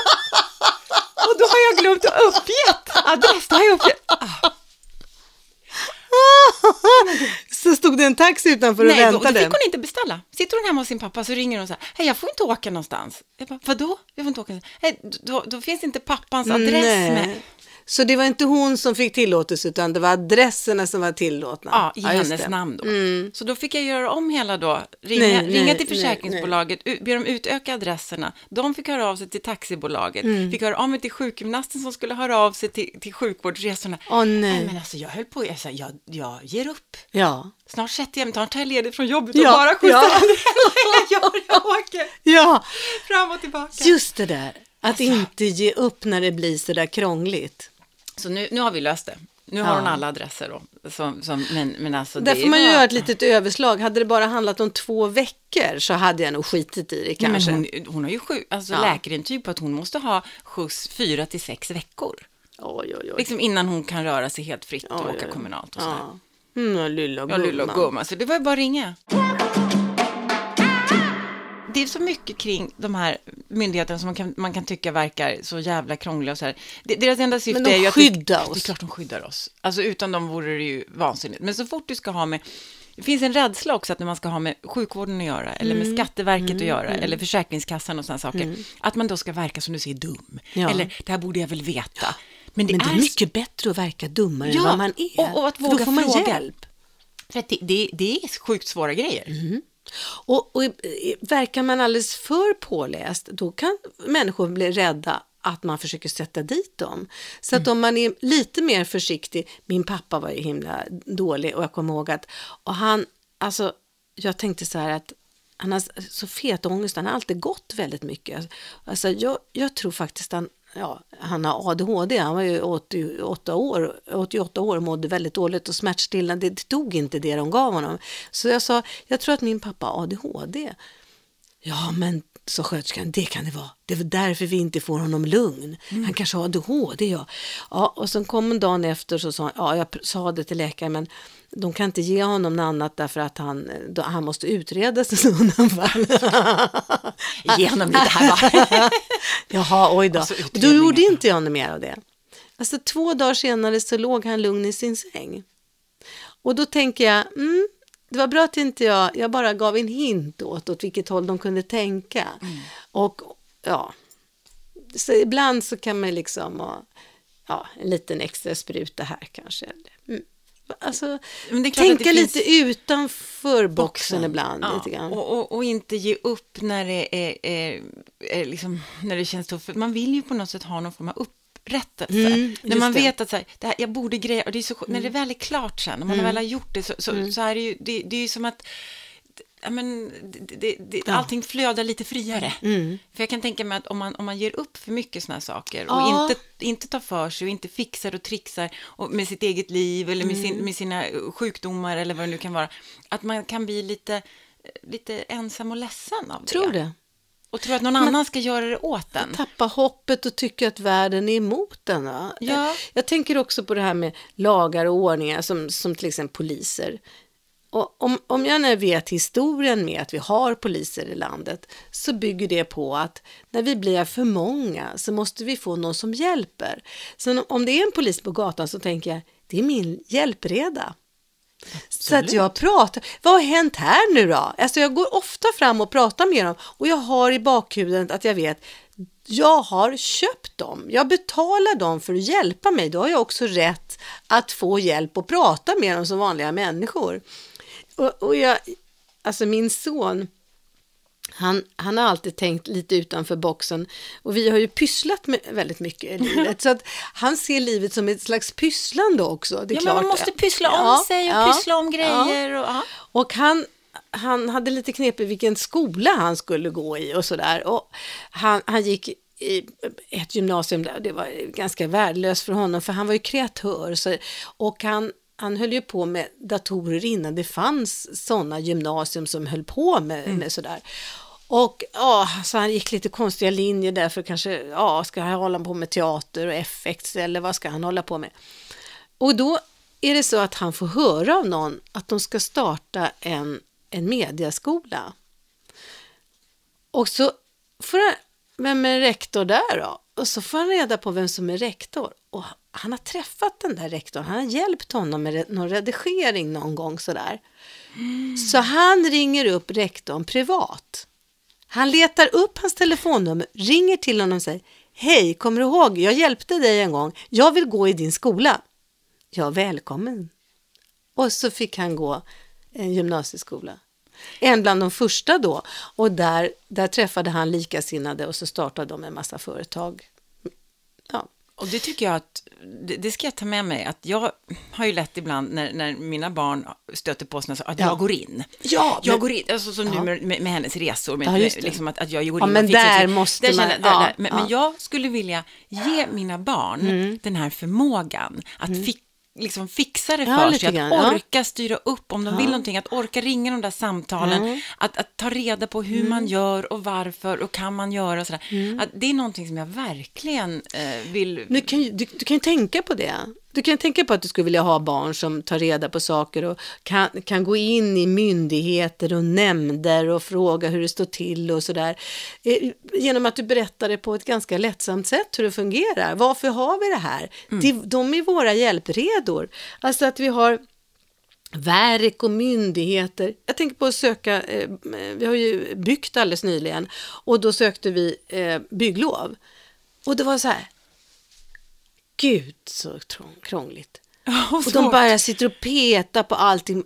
Och då har jag glömt att uppgett adress, då har jag uppgett. Ah. [LAUGHS] Så stod det en taxi utanför och Nej, då, då väntade? fick hon inte beställa. Sitter hon hemma hos sin pappa så ringer hon så här, hej jag får inte åka någonstans. Jag bara, vadå? Jag får inte åka någonstans. Hej, då, då finns inte pappans adress Nej. med. Så det var inte hon som fick tillåtelse utan det var adresserna som var tillåtna? Ja, i just hennes namn då. Mm. Så då fick jag göra om hela då, ringa, Nej, ringa nej, till nej, försäkringsbolaget, be dem utöka adresserna. De fick höra av sig till taxibolaget, Mm. fick höra av mig till sjukgymnasten som skulle höra av sig till, till sjukvårdsresorna. Åh nej. men alltså jag höll på, jag sa, jag, jag ger upp. Ja. Snart sätter jag mig, tar jag ledigt från jobbet och Ja, bara skjutsar ja. [LAUGHS] jag jag åker ja, fram och tillbaka. just det där. Att Alltså. inte ge upp när det blir så där krångligt. Så nu, nu har vi löst det. Nu har Ja. hon alla adresser då. Som, som, men, men alltså Där det får man ju var- göra ett litet överslag. Hade det bara handlat om två veckor så hade jag nog skitit i det Nej, kanske. Men hon, hon har ju sju, alltså Ja. läkarintyg på att hon måste ha skjuts fyra till sex veckor. Oj, oj, oj. Liksom innan hon kan röra sig helt fritt och Oj, åka oj. kommunalt och sådär. Ja. Mm, lilla Ja, lilla gumman. gumman. Så det var ju bara att ringa. Det är så mycket kring de här myndigheterna som man kan, man kan tycka verkar så jävla krångliga och så här. Deras enda syfte Men de är ju att... skyddar det, oss. Det är klart de skyddar oss. Alltså utan dem vore det ju vansinnigt. Men så fort du ska ha med... Det finns en rädsla också att när man ska ha med sjukvården att göra, eller Mm. med Skatteverket att göra, eller Försäkringskassan och sådana saker, att man då ska verka som du säger dum. Ja. Eller, det här borde jag väl veta. Men det, Men det är är mycket bättre att verka dummare Ja, än vad man är. och- och att För då våga får man fråga. hjälp. För det, det, det är sjukt svåra grejer. Mm. Och, och verkar man alldeles för påläst, då kan människor bli rädda att man försöker sätta dit dem. Så att om man är lite mer försiktig, min pappa var ju himla dålig och jag kommer ihåg att, och han, alltså, jag tänkte så här att han har så fet ångest, han har alltid gått väldigt mycket. Alltså, jag, jag tror faktiskt han, ja, han har ADHD, han var ju 88 år, 88 år och mådde väldigt dåligt och smärtstillande, det tog inte det de gav honom. Så jag sa, jag tror att min pappa har ADHD. Ja, men sa sköterskan, det kan det vara. Det är därför vi inte får honom lugn. Mm. Han kanske har ADHD, ja. ja. Och sen kom en dag efter så sa han, ja, jag sa det till läkaren, men de kan inte ge honom något annat därför att han, då, han måste utredas i sådana fall. [LAUGHS] ge honom lite här va? [LAUGHS] Jaha, oj då. Då gjorde inte jag något mer av det. Alltså två dagar senare så låg han lugn i sin säng. Och då tänker jag, mm, det var bra att inte jag, jag bara gav en hint åt, åt vilket håll de kunde tänka. Mm. Och ja, så ibland så kan man liksom, och, ja, en liten extra spruta här kanske. Alltså, tänka lite utanför boxen, boxen ibland. Ja, lite grann. Och, och, och, inte ge upp när det, är, är, är liksom, när det känns tufft. Man vill ju på något sätt ha någon form av upp upprättelse. Mm, när man det. vet att så här, det här, jag borde greja, och det är så, mm. när det väl är klart sen, när man mm. väl har gjort det, så, så, mm. så är det ju, det, det är ju som att ja, men, det, det, ja. allting flödar lite friare. Mm. För jag kan tänka mig att om man, om man ger upp för mycket sådana här saker och ja. inte, inte tar för sig och inte fixar och trixar och med sitt eget liv eller med, sin, mm. med sina sjukdomar eller vad det nu kan vara, att man kan bli lite, lite ensam och ledsen av det. Tror det. Och tror att någon annan ska göra det åt en. Tappa hoppet och tycka att världen är emot en. Ja. Jag, jag, tänker också på det här med lagar och ordningar som, som till exempel poliser. Och om, om jag nu vet historien med att vi har poliser i landet så bygger det på att när vi blir för många så måste vi få någon som hjälper. Så om det är en polis på gatan så tänker jag, det är min hjälpreda. Så att jag pratar, vad har hänt här nu då? Alltså jag går ofta fram och pratar med dem och jag har i bakhuvudet att jag vet, jag har köpt dem, jag betalar dem för att hjälpa mig, då har jag också rätt att få hjälp och prata med dem som vanliga människor. Och, och jag, alltså min son, han, han har alltid tänkt lite utanför boxen och vi har ju pysslat med väldigt mycket i [LAUGHS] livet. så att han ser livet som ett slags pysslande också. Det är ja, klart. men man måste pyssla om ja, sig och ja, pyssla om grejer. Och, och han, han hade lite knep i vilken skola han skulle gå i och sådär. Och han, han gick i ett gymnasium där det var ganska värdelöst för honom för han var ju kreatör så, och han han höll ju på med datorer innan det fanns sådana gymnasium som höll på med, mm. med sådär. Och ja, så han gick lite konstiga linjer där för kanske, ja, ska han hålla på med teater och effekts eller vad ska han hålla på med? Och då är det så att han får höra av någon att de ska starta en, en mediaskola. Och så får han, vem är rektor där då? Och så får han reda på vem som är rektor. Och han har träffat den där rektorn, han har hjälpt honom med någon redigering någon gång sådär. Mm. Så han ringer upp rektorn privat. Han letar upp hans telefonnummer, ringer till honom och säger Hej, kommer du ihåg, jag hjälpte dig en gång, jag vill gå i din skola. Ja, välkommen. Och så fick han gå en gymnasieskola. En bland de första då. Och där, där träffade han likasinnade och så startade de en massa företag. Ja. Och det tycker jag att det, ska jag ta med mig, att jag har ju lätt ibland när, när mina barn stöter på sådana att ja. jag går in. Ja, jag men, går in, alltså som ja. nu med, med, med, hennes resor, med, ja, liksom att, att jag går in ja, men där måste där man, känner, där, där. Men, men, jag skulle vilja ge mina barn mm. den här förmågan att mm. fixa liksom fixa det för sig, att grann, orka ja. styra upp om de ja. vill någonting, att orka ringa de där samtalen, mm. att, att, ta reda på hur mm. man gör och varför och kan man göra och sådär. Mm. Att det är någonting som jag verkligen eh, vill... Du kan, du, du kan ju tänka på det. Du kan tänka på att du skulle vilja ha barn som tar reda på saker och kan, kan gå in i myndigheter och nämnder och fråga hur det står till och sådär. Eh, genom att du berättar det på ett ganska lättsamt sätt hur det fungerar. Varför har vi det här? Mm. De är våra hjälpredor. Alltså att vi har verk och myndigheter. Jag tänker på att söka, eh, vi har ju byggt alldeles nyligen och då sökte vi eh, bygglov. Och det var så här, gud så krångligt. Oh, och de bara sitter och petar på allting.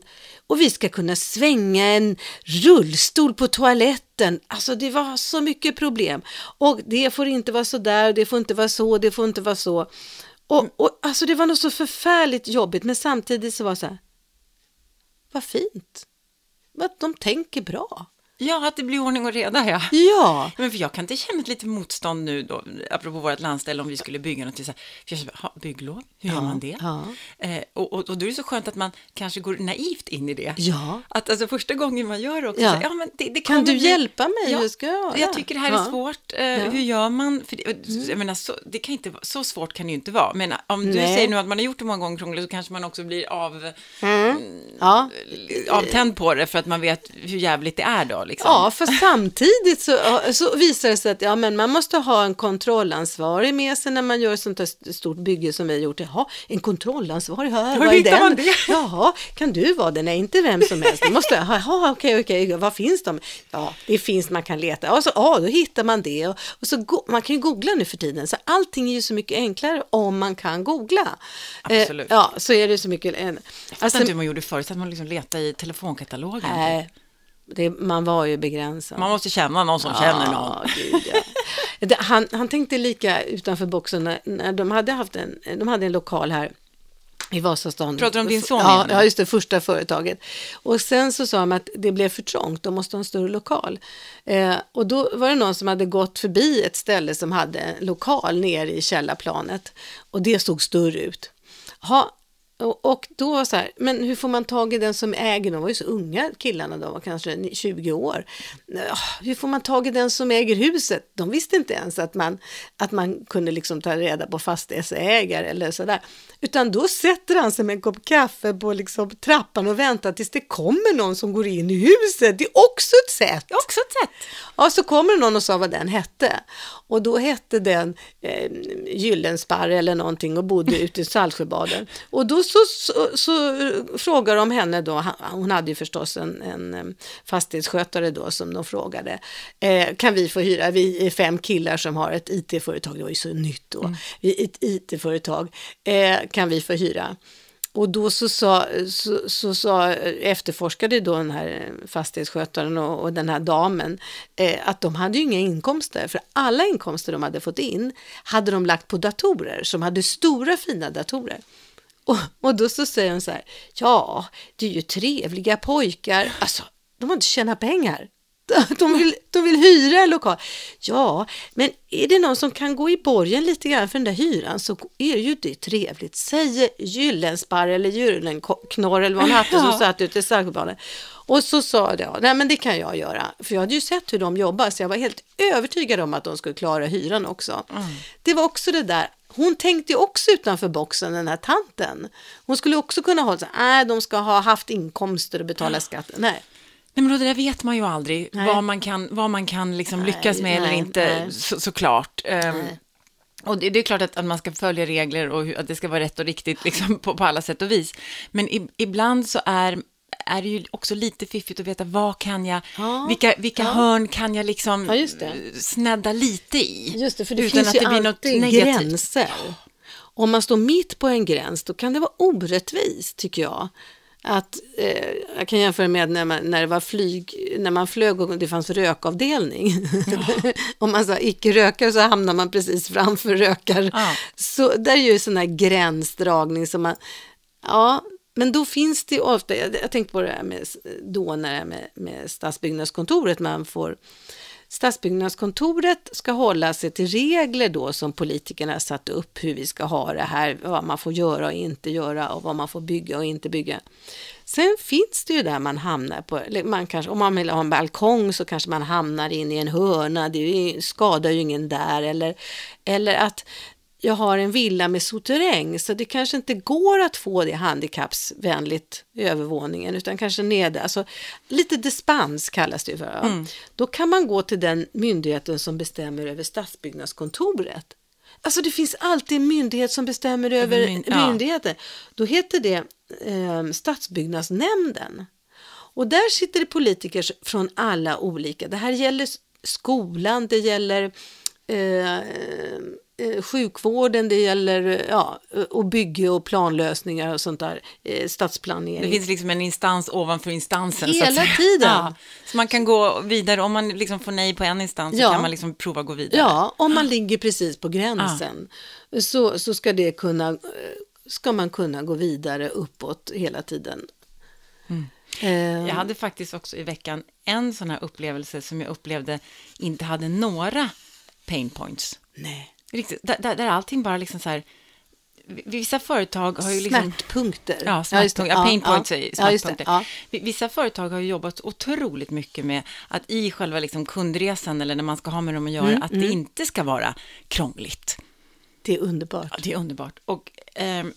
Och vi ska kunna svänga en rullstol på toaletten. Alltså det var så mycket problem. Och det får inte vara så där, det får inte vara så, det får inte vara så. Och, och alltså det var nog så förfärligt jobbigt, men samtidigt så var det så här, vad fint. Vad de tänker bra. Ja, att det blir ordning och reda, ja. Ja, Men för jag kan inte känna ett lite motstånd nu då, apropå vårt landställe, om vi skulle bygga något. Så här, för jag känner, ha, bygglov, hur gör man det? ja. Eh, och, och, och då är det så skönt att man kanske går naivt in i det. Ja. Att alltså första gången man gör det också, Ja. så ja, men det, det Kan kommer du bli- hjälpa mig? Ja, Hur ska jag göra? jag tycker det här är Ja. svårt. Eh, Hur gör man? För det, jag menar, så, det kan inte, så svårt kan det ju inte vara. Men om du Nej. säger nu att man har gjort det många gånger krångligt så kanske man också blir av, Ja. avtänd på det för att man vet hur jävligt det är då. Liksom. Ja, för samtidigt så, så visar det sig att ja, men man måste ha en kontrollansvarig med sig när man gör ett sånt här stort bygge som vi har gjort. Jaha, en kontrollansvarig här, vad är den? man det? Jaha, kan du vara det? Nej, inte vem som helst. Måste, jaha, okej, okej, vad finns de? Ja, det finns, man kan leta. Ja, så, ja då hittar man det. Och, och så, go- man kan ju googla nu för tiden, så allting är ju så mycket enklare om man kan googla. Absolut. Eh, ja, så är det så mycket. Eh, alltså, man gjorde förut, att man liksom letade i telefonkatalogen. nej, det, man var ju begränsad. Man måste känna någon som känner någon. Ja, gud, ja. [LAUGHS] Det- han, han tänkte lika utanför boxen när, när de hade haft en, de hade en lokal här i Vasastan. Pratar du om din son ja, ja, just det, första företaget. Och sen så sa de att det blev för trångt, de måste ha en större lokal. Eh, och då var det någon som hade gått förbi ett ställe som hade en lokal nere i källarplanet. Och det såg större ut. Ha, och, och då var så här, men hur får man tag i den som äger, de var ju så unga killarna, de var kanske 20 år. Ah, Hur får man tag i den som äger huset? De visste inte ens att man, att man kunde liksom ta reda på fastighetsägare eller sådär. Utan då sätter han sig med en kopp kaffe på liksom trappan och väntar tills det kommer någon som går in i huset. Det är också ett sätt. Också ett sätt. Ja, så kommer någon och sa vad den hette. Och då hette den eh, Gyllensparre eller någonting och bodde ute i Saltsjöbaden. Och då så, så, så eh, frågar de henne då, hon hade ju förstås en, en eh, fastighetsskötare då som de frågade, eh, kan vi få hyra, vi är fem killar som har ett IT-företag, det var ju så nytt då, vi är ett IT-företag, eh, kan vi få hyra? Och då så, sa, så, så sa, efterforskade då den här fastighetsskötaren och, och den här damen eh, att de hade ju inga inkomster, för alla inkomster de hade fått in hade de lagt på datorer som hade stora fina datorer. Och, och då så säger hon så här, ja, det är ju trevliga pojkar, alltså de har inte tjänat pengar. [LAUGHS] De vill, de vill hyra en lokal. Ja, men är det någon som kan gå i borgen lite grann för den där hyran så är ju det trevligt, säger Gyllensparr eller Gyllenknorr eller vad hon hette som satt ute i Saltsjöbaden. Och så sa jag, nej men det kan jag göra, för jag hade ju sett hur de jobbar så jag var helt övertygad om att de skulle klara hyran också. Det var också det där, hon tänkte ju också utanför boxen, den här tanten. Hon skulle också kunna ha så nej de ska ha haft inkomster och betala skatt. Nej. Nej, men då, det där vet man ju aldrig, Nej. vad man kan, vad man kan liksom Nej, lyckas med eller nej, inte, nej. så, såklart. Nej. och det, det är klart att, att man ska följa regler och hur, att det ska vara rätt och riktigt liksom, på, på alla sätt och vis. Men i, ibland så är, är det ju också lite fiffigt att veta vad kan jag, Ja, vilka, vilka ja. hörn kan jag liksom Ja, eh, snädda lite i. Just det, för det utan finns att det blir något negativt. gränser. Om man står mitt på en gräns, då kan det vara orättvist, tycker jag. Att, eh, jag kan jämföra med när, man, när det var flyg, när man flög och det fanns rökavdelning. [LAUGHS] Om man sa icke-rökare så hamnar man precis framför rökare. Ja. Så där är ju sån här gränsdragning som man, ja, men då finns det ju ofta, jag, jag tänkte på det här med, då när det med, med stadsbyggnadskontoret, man får Stadsbyggnadskontoret ska hålla sig till regler då som politikerna har satt upp hur vi ska ha det här, vad man får göra och inte göra och vad man får bygga och inte bygga. Sen finns det ju där man hamnar på, man kanske, om man vill ha en balkong så kanske man hamnar in i en hörna, det skadar ju ingen där eller, eller att jag har en villa med souterräng så det kanske inte går att få det handikappsvänligt i övervåningen utan kanske nere, alltså lite dispens kallas det för. va? Då kan man gå till den myndigheten som bestämmer över stadsbyggnadskontoret. Alltså det finns alltid en myndighet som bestämmer över myn- ja. myndigheter. Då heter det eh, stadsbyggnadsnämnden. Och där sitter det politiker från alla olika. Det här gäller skolan, det gäller eh, sjukvården, det gäller eh, ja, och bygge och planlösningar och sånt där, eh, stadsplanering. Det finns liksom en instans ovanför instansen. så Hela säga. tiden. [LAUGHS] Ja, så man kan gå vidare, om man liksom får nej på en instans Ja. så kan man liksom prova att gå vidare. Ja, om man ligger precis på gränsen så, så ska, det kunna, eh, ska man kunna gå vidare uppåt hela tiden. Eh, Jag hade faktiskt också i veckan en sån här upplevelse som jag upplevde inte hade några pain points. nej. Riktigt, där, där, allting bara liksom så här, vissa företag har ju liksom... Smärtpunkter. Ja, det. smärtpunkter. Ja, pain points ja. är Ja, det. smärtpunkter. Ja. Vi- Vissa företag har ju jobbat otroligt mycket med att i själva liksom kundresan eller när man ska ha med dem att göra, Mm, att det inte ska vara krångligt. Det är underbart. Ja, det är underbart. Och, ehm,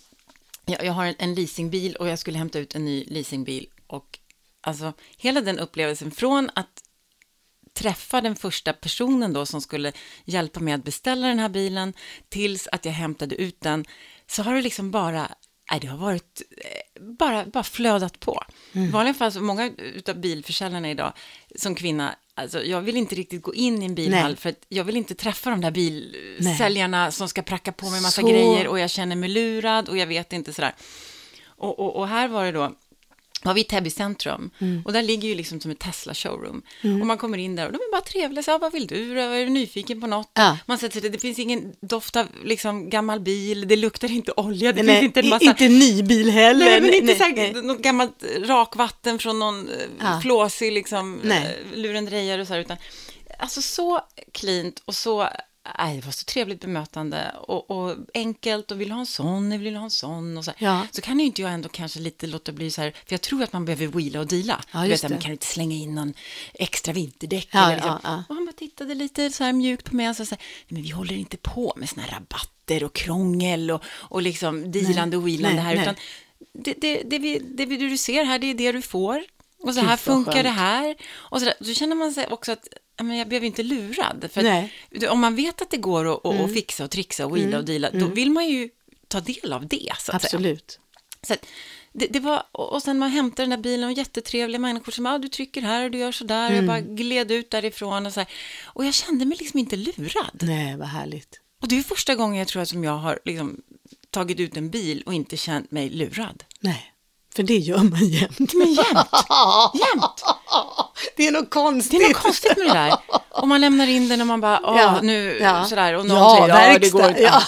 jag, jag har en, en leasingbil och jag skulle hämta ut en ny leasingbil. Och alltså, hela den upplevelsen från att träffa den första personen då som skulle hjälpa mig att beställa den här bilen tills att jag hämtade ut den så har det liksom bara Nej, det har varit eh, bara, bara flödat på. I vanliga fall, så många av bilförsäljarna idag, som kvinna, alltså jag vill inte riktigt gå in i en bilhall Nej. för att jag vill inte träffa de där bilsäljarna som ska pracka på mig massa Så- grejer och jag känner mig lurad och jag vet inte sådär. Och, och, och här var det då, var vi i Täby centrum Mm. och där ligger ju liksom som ett Tesla showroom. Och man kommer in där och de är bara trevliga, så, vad vill du? Är du nyfiken på något? Ja. Man sätter sig, det finns ingen doft av liksom gammal bil, det luktar inte olja, det Nej, finns inte en massa... inte ny bil heller. Nej, men inte nej, så här, nej. något gammalt rakvatten från någon Ja. ja. flåsig liksom, Nej. eh, lurendrejare och så här, utan alltså så cleant och så, nej, det var så trevligt bemötande och, och enkelt och vill ha en sån, vill ha en sån och så här. Ja. Så kan ju inte jag ändå kanske lite låta bli så här, för jag tror att man behöver wheela och deala. Ja, Du vet, man det. kan inte slänga in någon extra vinterdäck. Ja, eller liksom. ja. Och han bara tittade lite så här mjukt på mig och så sa, men vi håller inte på med såna här rabatter och krångel och, och liksom dealande och wheelande nej, här, nej. utan det, det, det, vi, det du ser här, det är det du får. Och så här funkar det här. Och så, där. så känner man sig också att men jag blev inte lurad. För om man vet att det går att, att, att fixa och trixa och wheela och deala, då vill man ju ta del av det. Så att säga. Absolut. Så att det, det var, och sen man hämtar den där bilen och jättetrevliga människor som, ah, du trycker här och du gör så där. Jag bara gled ut därifrån och så här. Och jag kände mig liksom inte lurad. Nej, vad härligt. Och det är första gången jag tror att som jag har liksom tagit ut en bil och inte känt mig lurad. Nej, för det gör man jämt. Men jämt, jämt. Det är något konstigt. Det är något konstigt med det där. Och man lämnar in den och man bara, åh, Ja, nu, ja. sådär. Och någon Ja, säger, ja, det går inte. ja.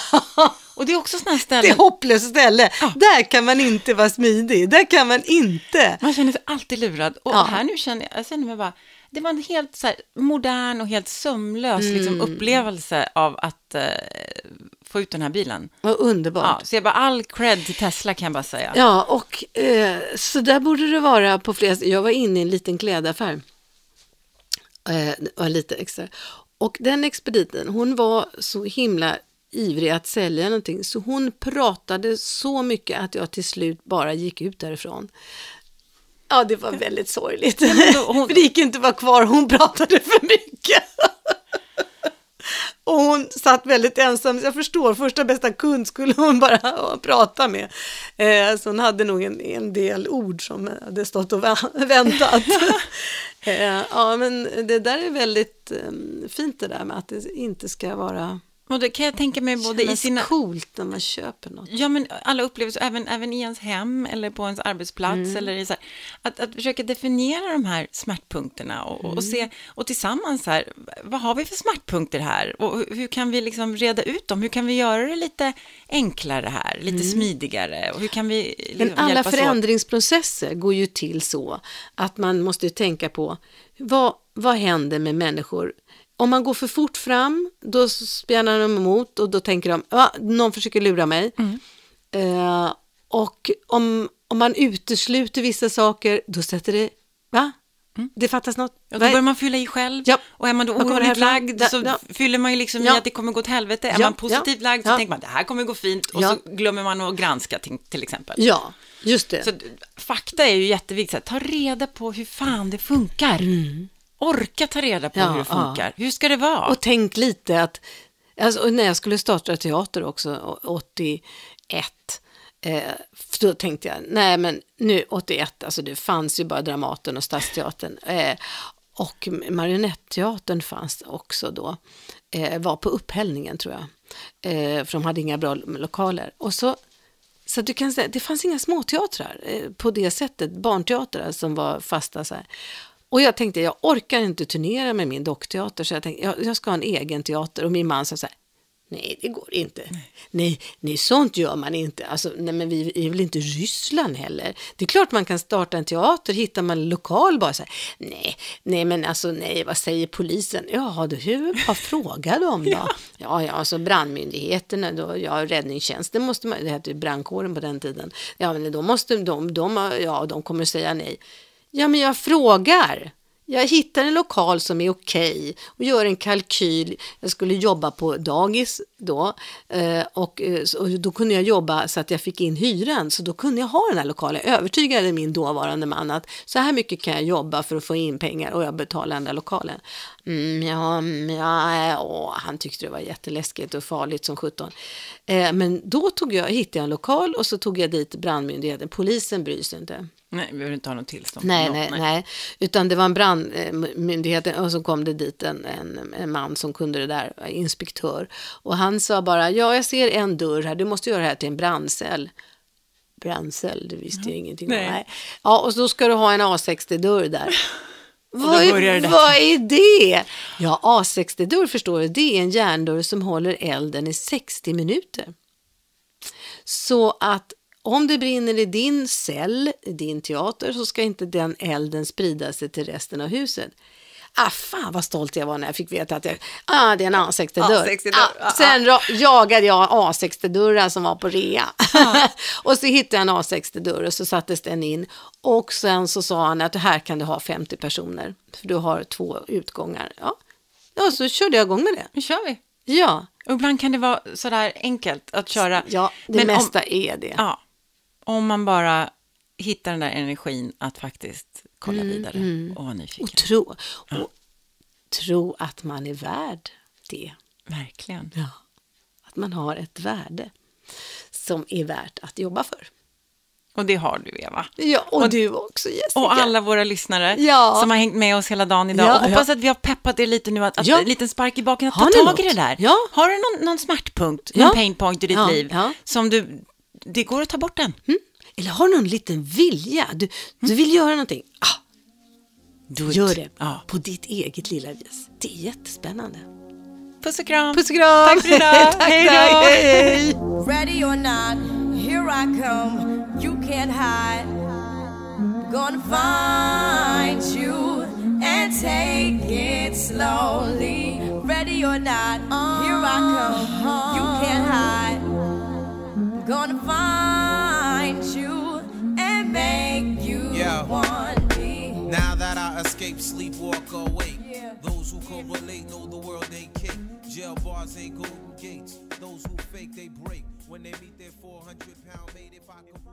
Och det är också sådana här Det ställen. är hopplöst ställe. Där kan man inte vara smidig. Där kan man inte. Man känner sig alltid lurad. Och Ja. här nu känner jag, jag känner mig bara, det var en helt så här, modern och helt sömlös Mm. liksom, upplevelse av att eh, få ut den här bilen. Vad underbart. Ja, så jag bara, all cred till Tesla kan jag bara säga. Ja, och eh, så där borde det vara på flera Jag var inne i en liten klädaffär. Eh, var lite extra. Och den expediten, hon var så himla ivrig att sälja någonting så hon pratade så mycket att jag till slut bara gick ut därifrån. Ja, det var väldigt sorgligt. men då- hon- [LAUGHS] För det gick inte att vara kvar, hon pratade för mycket. Och hon satt väldigt ensam, jag förstår, första bästa kund skulle hon bara [LAUGHS] prata med. Eh, så hon hade nog en, en del ord som hade stått och vä- [LAUGHS] väntat. [LAUGHS] eh, ja, men det där är väldigt eh, fint det där med att det inte ska vara Och det kan jag tänka mig både i sina... coolt när man köper något. Ja, men alla upplevelser, även, även i ens hem eller på ens arbetsplats. Mm. Eller i så här, att, att försöka definiera de här smärtpunkterna och, och, och Mm. se, och tillsammans så här, vad har vi för smärtpunkter här? Och hur, kan vi liksom reda ut dem? Hur kan vi göra det lite enklare här, lite smidigare? Och hur kan vi liksom Mm. Men alla hjälpas åt? förändringsprocesser går ju till så att man måste tänka på vad, vad händer med människor? Om man går för fort fram, då spjärnar de emot och då tänker de, ah, någon försöker lura mig. Mm. Eh, och om, om man utesluter vissa saker, då sätter det, va? Det fattas något. Ja, då börjar man fylla i själv. Ja. Och är man då oroligt lagd så ja. fyller man ju liksom Ja. i att det kommer gå åt helvete. Är man positivt lagd så tänker man det här kommer gå fint och så glömmer man att granska till, till exempel. Ja, just det. Så fakta är ju jätteviktigt. Ta reda på hur fan det funkar. Orka ta reda på. Ja, hur det ja. funkar. Hur ska det vara? Och tänk lite att, alltså, när jag skulle starta teater också, å- 81, eh, då tänkte jag, nej men nu 81, alltså det fanns ju bara Dramaten och Stadsteatern. Eh, och Marionetteatern fanns också då, eh, var på upphällningen tror jag. Eh, för de hade inga bra lokaler. Och så så du kan säga, det fanns inga småteatrar eh, på det sättet, barnteatrar som var fasta så här. Och jag tänkte, jag orkar inte turnera med min dockteater, så jag tänkte, jag, jag ska ha en egen teater. Och min man sa så här, Nej, det går inte. Nej. nej, sånt gör man inte. Alltså, nej, men vi är väl inte Ryssland heller. Det är klart man kan starta en teater, hittar man lokal bara så här. Nej, nej, men alltså nej, vad säger polisen? Ja, det är bara fråga dem då. [LAUGHS] ja. ja, ja, alltså brandmyndigheterna, då, ja, räddningstjänsten måste man, det hette ju brandkåren på den tiden. Ja, men då måste de, de, ja, de kommer säga nej. Ja, men jag frågar. Jag hittar en lokal som är okej okay och gör en kalkyl. Jag skulle jobba på dagis då eh, eh, och, då kunde jag jobba så att jag fick in hyran. Så då kunde jag ha den här lokalen. Jag övertygade min dåvarande man att så här mycket kan jag jobba för att få in pengar och jag betalar den där lokalen. Mm, ja, mm, ja åh, han tyckte det var jätteläskigt och farligt som sjutton. Eh, men då tog jag, hittade jag en lokal och så tog jag dit brandmyndigheten. Polisen bryr sig inte. Nej, vi behöver inte ha något tillstånd. Nej, nej, nej, nej, Utan det var en brandmyndighet och så kom det dit en, en, en, man som kunde det där, inspektör. Och han sa bara, ja, jag ser en dörr här, du måste göra det här till en brandcell. Brandcell, det visste jag ingenting om. Nej. Ja, och så ska du ha en A60-dörr där. [LAUGHS] vad, är, vad är det? Ja, A60-dörr förstår du, det är en järndörr som håller elden i 60 minuter. Så att om det brinner i din cell, i din teater, så ska inte den elden sprida sig till resten av huset. Ah, fan vad stolt jag var när jag fick veta att jag, ah, det är en A60-dörr. A60 ah, sen ah. jagade jag A60-dörrar som var på rea. [LAUGHS] Och så hittade jag en A60-dörr och så sattes den in. Och sen så sa han att här kan du ha 50 personer, för du har två utgångar. Ja, ja så körde jag igång med det. Nu kör vi. Ja. Och ibland kan det vara sådär enkelt att köra. Ja, det Men mesta om, är det. Ja, om man bara hittar den där energin att faktiskt kolla mm, vidare mm. och vara nyfiken. Och tro, ja. och tro att man är värd det. Verkligen. Ja. Att man har ett värde som är värt att jobba för. Och det har du, Eva. Ja, och, och du också, Jessica. Och alla våra lyssnare ja. som har hängt med oss hela dagen idag. Ja, och hoppas ja. att vi har peppat er lite nu, att, att ja. en liten spark i baken, att har ta tag något? i det där. Har du någon, någon smärtpunkt, någon pain point i ditt liv, som du det går att ta bort den. Mm. Eller har någon liten vilja, du, du vill göra någonting. Ah, Gör det ah. på ditt eget lilla vis. Det är jättespännande. Puss och kram. Puss och kram. Tack för idag. [LAUGHS] hej då. Hej, hej. Ready or not, here I come. You can't hide. Gonna find you and take it slowly. Ready or not, here I come. You can't hide. Gonna find you and make you yeah. want me. Now that I escape, sleep, walk awake. Yeah. Those who correlate know the world ain't kick. Jail bars ain't golden gates. Those who fake, they break. When they meet their 400 pound mate, if I could